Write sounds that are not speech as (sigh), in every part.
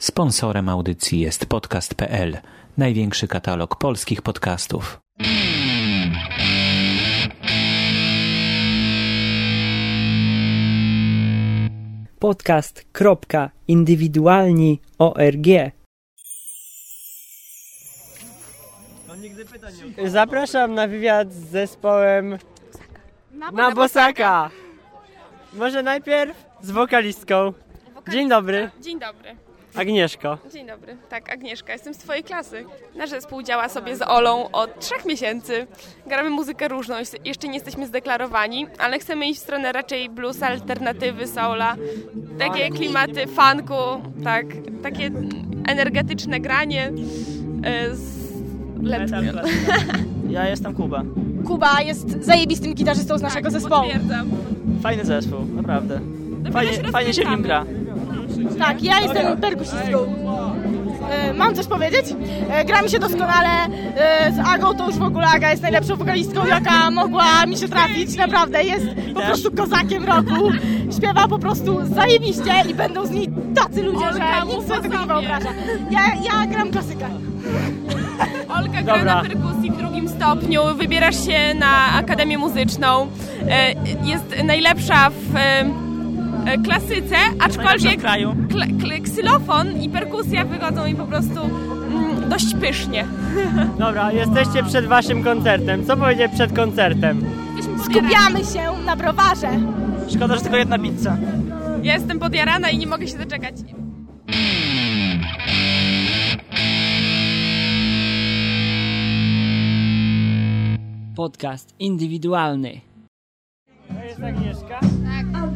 Sponsorem audycji jest podcast.pl, największy katalog polskich podcastów. podcast.indywidualni.org Zapraszam na wywiad z zespołem na Bosaka. Może najpierw z wokalistką. Dzień dobry, Dzień dobry. Agnieszko. Dzień dobry. Tak, Agnieszka, jestem z Twojej klasy. Nasz zespół działa sobie z Olą od trzech miesięcy. Gramy muzykę różną, jeszcze nie jesteśmy zdeklarowani, ale chcemy iść w stronę raczej blues, alternatywy, soula. Takie klimaty funku, tak, takie energetyczne granie e, z letnie. (laughs) Ja jestem Kuba. Kuba jest zajebistym gitarzystą z naszego Tak, zespołu. Potwierdzam. Fajny zespół, naprawdę. Dopiero Fajnie, się fajnie się w nim gra. Tak, ja jestem perkusistką. E, mam coś powiedzieć? E, gra mi się doskonale. E, z Agą to już w ogóle Aga jest najlepszą wokalistką, jaka mogła mi się trafić. Naprawdę jest po prostu kozakiem roku. Śpiewa po prostu zajebiście i będą z niej tacy ludzie, Olka, że nikt sobie tego nie wyobraża. Ja, ja gram klasykę. Olka gra Dobra. na perkusji w drugim stopniu, wybierasz się na Akademię Muzyczną. Jest najlepsza w klasyce, Najlepsza aczkolwiek kraju. kle- ksylofon i perkusja wychodzą mi po prostu mm, dość pysznie. (laughs) Dobra, jesteście przed waszym koncertem. Co powiedzieć przed koncertem? Skupiamy się na browarze. Szkoda, że tylko jedna pizza. Ja jestem podjarana i nie mogę się doczekać. Podcast indywidualny. To jest Agnieszka?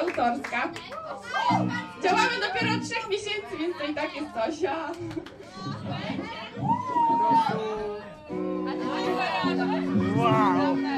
autorska. Działamy dopiero od trzech miesięcy, więc to i tak jest coś. Wow!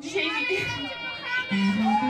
谁知道他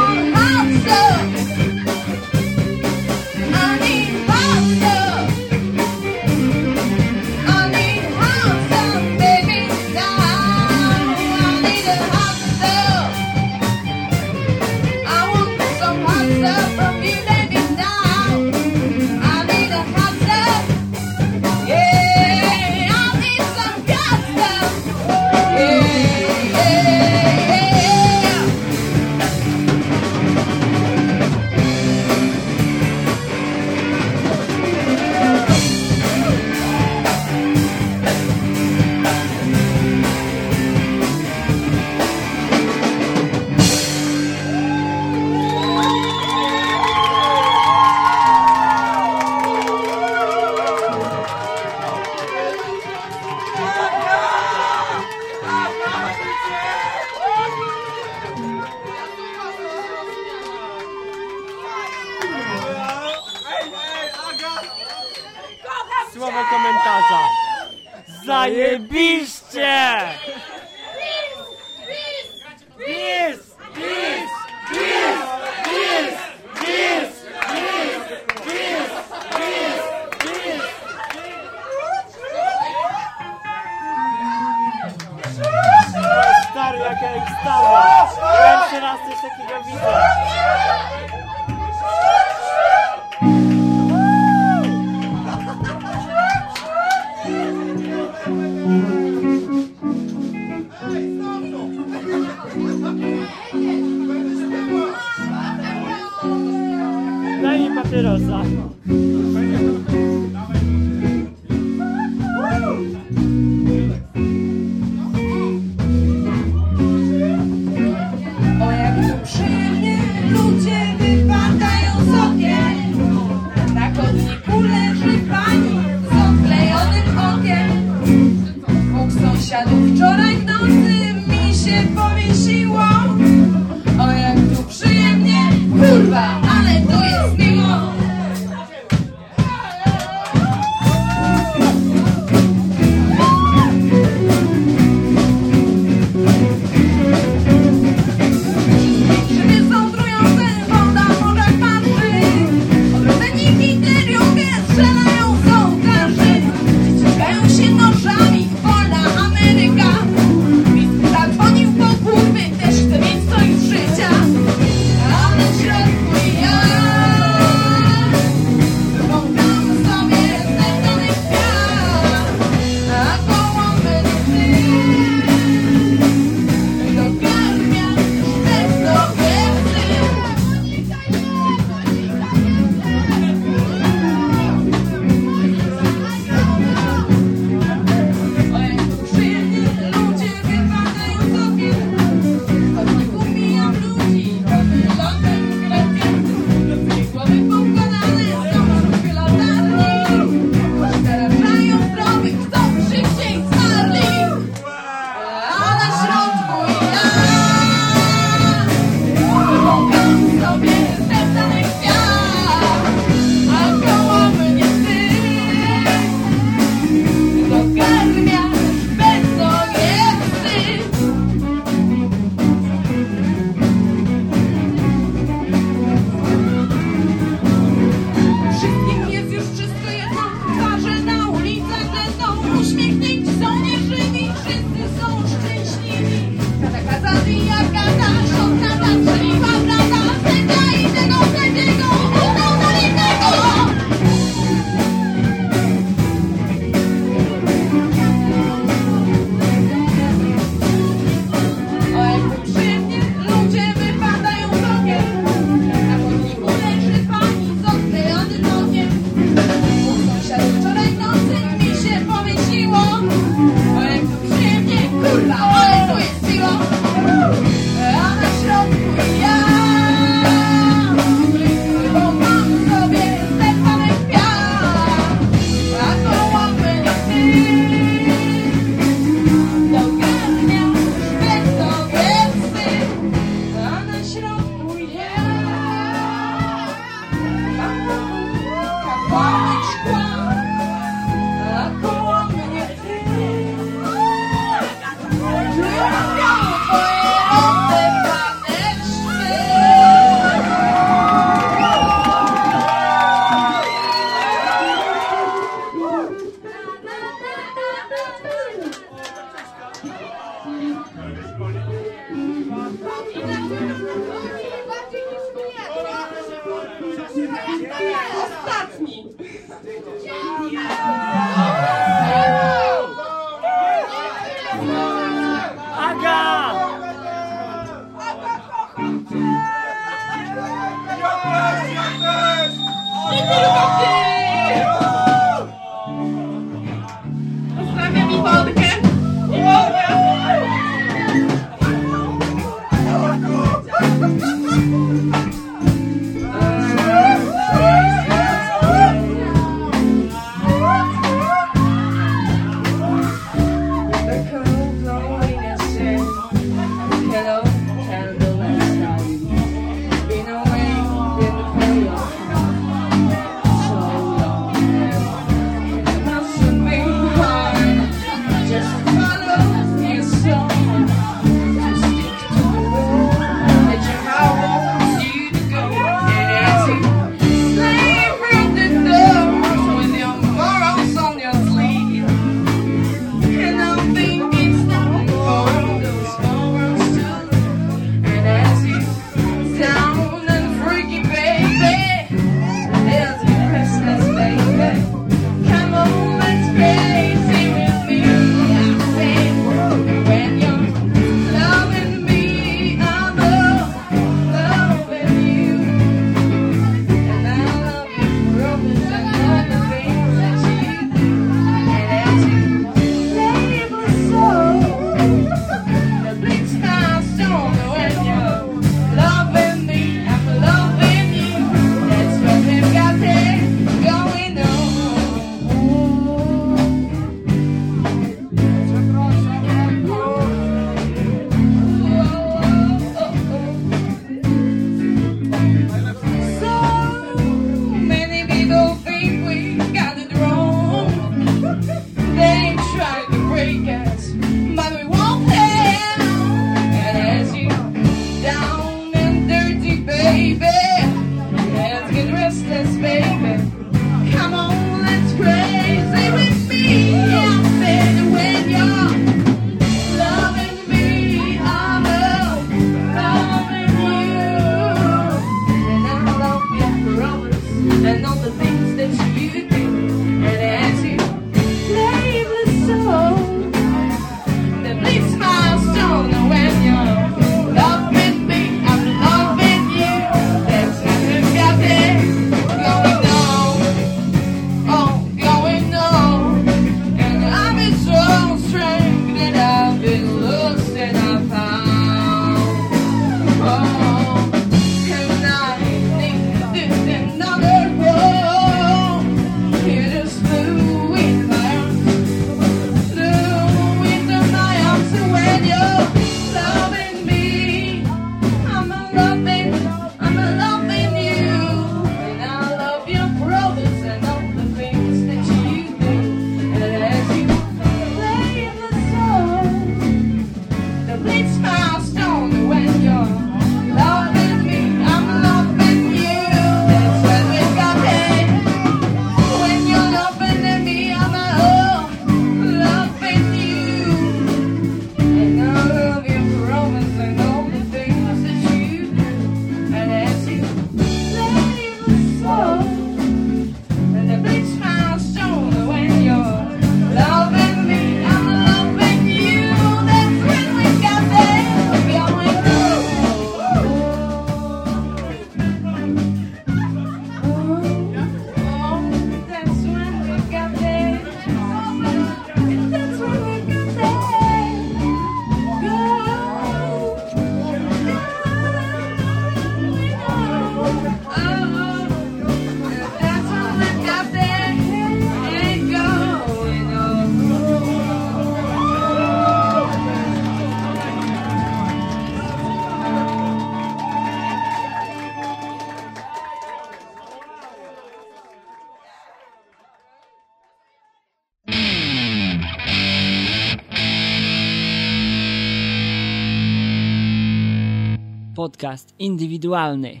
podcast indywidualny.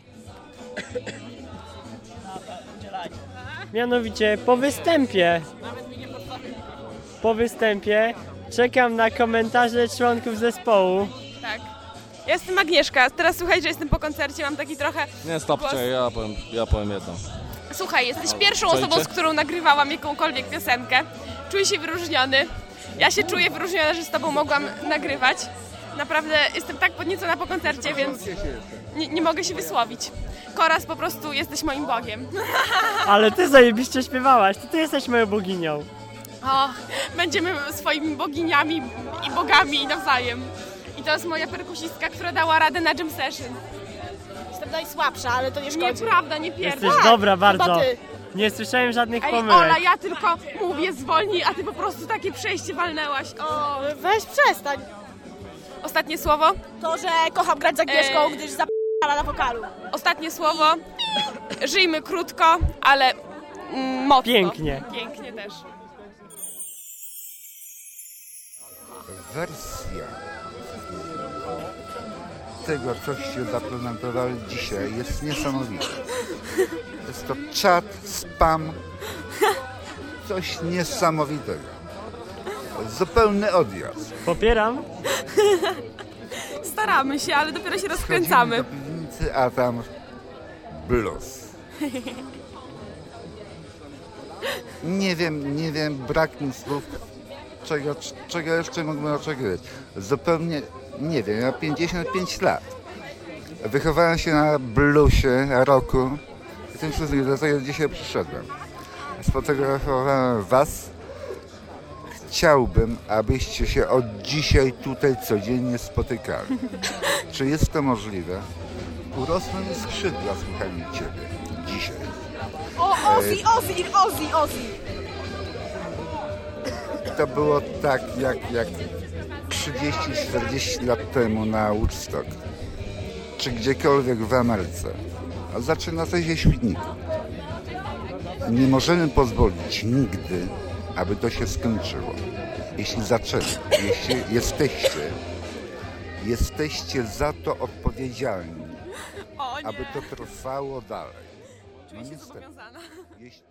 Mianowicie po występie. Po występie czekam na komentarze członków zespołu. Tak. Jestem Agnieszka. Teraz słuchaj, że jestem po koncercie, mam taki trochę. Nie, stop, głos... ja powiem, ja powiem jedno. Słuchaj, jesteś no, pierwszą osobą, z którą nagrywałam jakąkolwiek piosenkę. Czuję się wyróżniony. Ja się czuję wyróżniona, że z tobą mogłam nagrywać. Naprawdę jestem tak podniecona po koncercie, więc nie, nie mogę się wysłowić. Koraz po prostu jesteś moim Bogiem. (laughs) Ale ty zajebiście śpiewałaś, to ty jesteś moją boginią. O, będziemy swoimi boginiami i bogami nawzajem. I to jest moja perkusistka, która dała radę na jam session. Jestem najsłabsza, ale to nie szkodzi. Nieprawda, nie pierdol. Jesteś dobra bardzo. ty. Nie słyszałem żadnych Ej, pomyłek. Ola, ja tylko mówię zwolnij, a ty po prostu takie przejście walnęłaś. O, Weź przestań. Ostatnie słowo. To, że kocham grać z Agnieszką, Ej. gdyż zapala na wokalu. Ostatnie słowo. Żyjmy krótko, ale mm, mocno. Pięknie. Pięknie też. wersja tego, coście zaprezentowali dzisiaj, jest niesamowita. Jest to czat, spam, coś niesamowitego. Zupełny odjazd. Popieram. (laughs) Staramy się, ale dopiero się Wchodzimy rozkręcamy. do piwnicy, a tam blues. (laughs) Nie wiem, nie wiem, brak mi słów, czego, czego jeszcze mógłbym oczekiwać. Zupełnie nie wiem, ja 55 lat. Wychowałem się na bluesie, rocku i tym wszystkim, dlatego dzisiaj przyszedłem. Sfotografowałem was. Chciałbym, abyście się od dzisiaj tutaj codziennie spotykali. (laughs) Czy jest to możliwe? Urosną mi skrzydła słuchając Ciebie dzisiaj. O, Ozzy, Ozzy, Ozzy, Ozzy. To było tak jak, jak 30-40 lat temu na Woodstock, czy gdziekolwiek w Ameryce. A zaczyna to się świetniku. Nie możemy pozwolić nigdy, aby to się skończyło. Jeśli zaczęli, jeśli jesteście, jesteście za to odpowiedzialni, aby to trwało dalej. No niestety. Jeśli...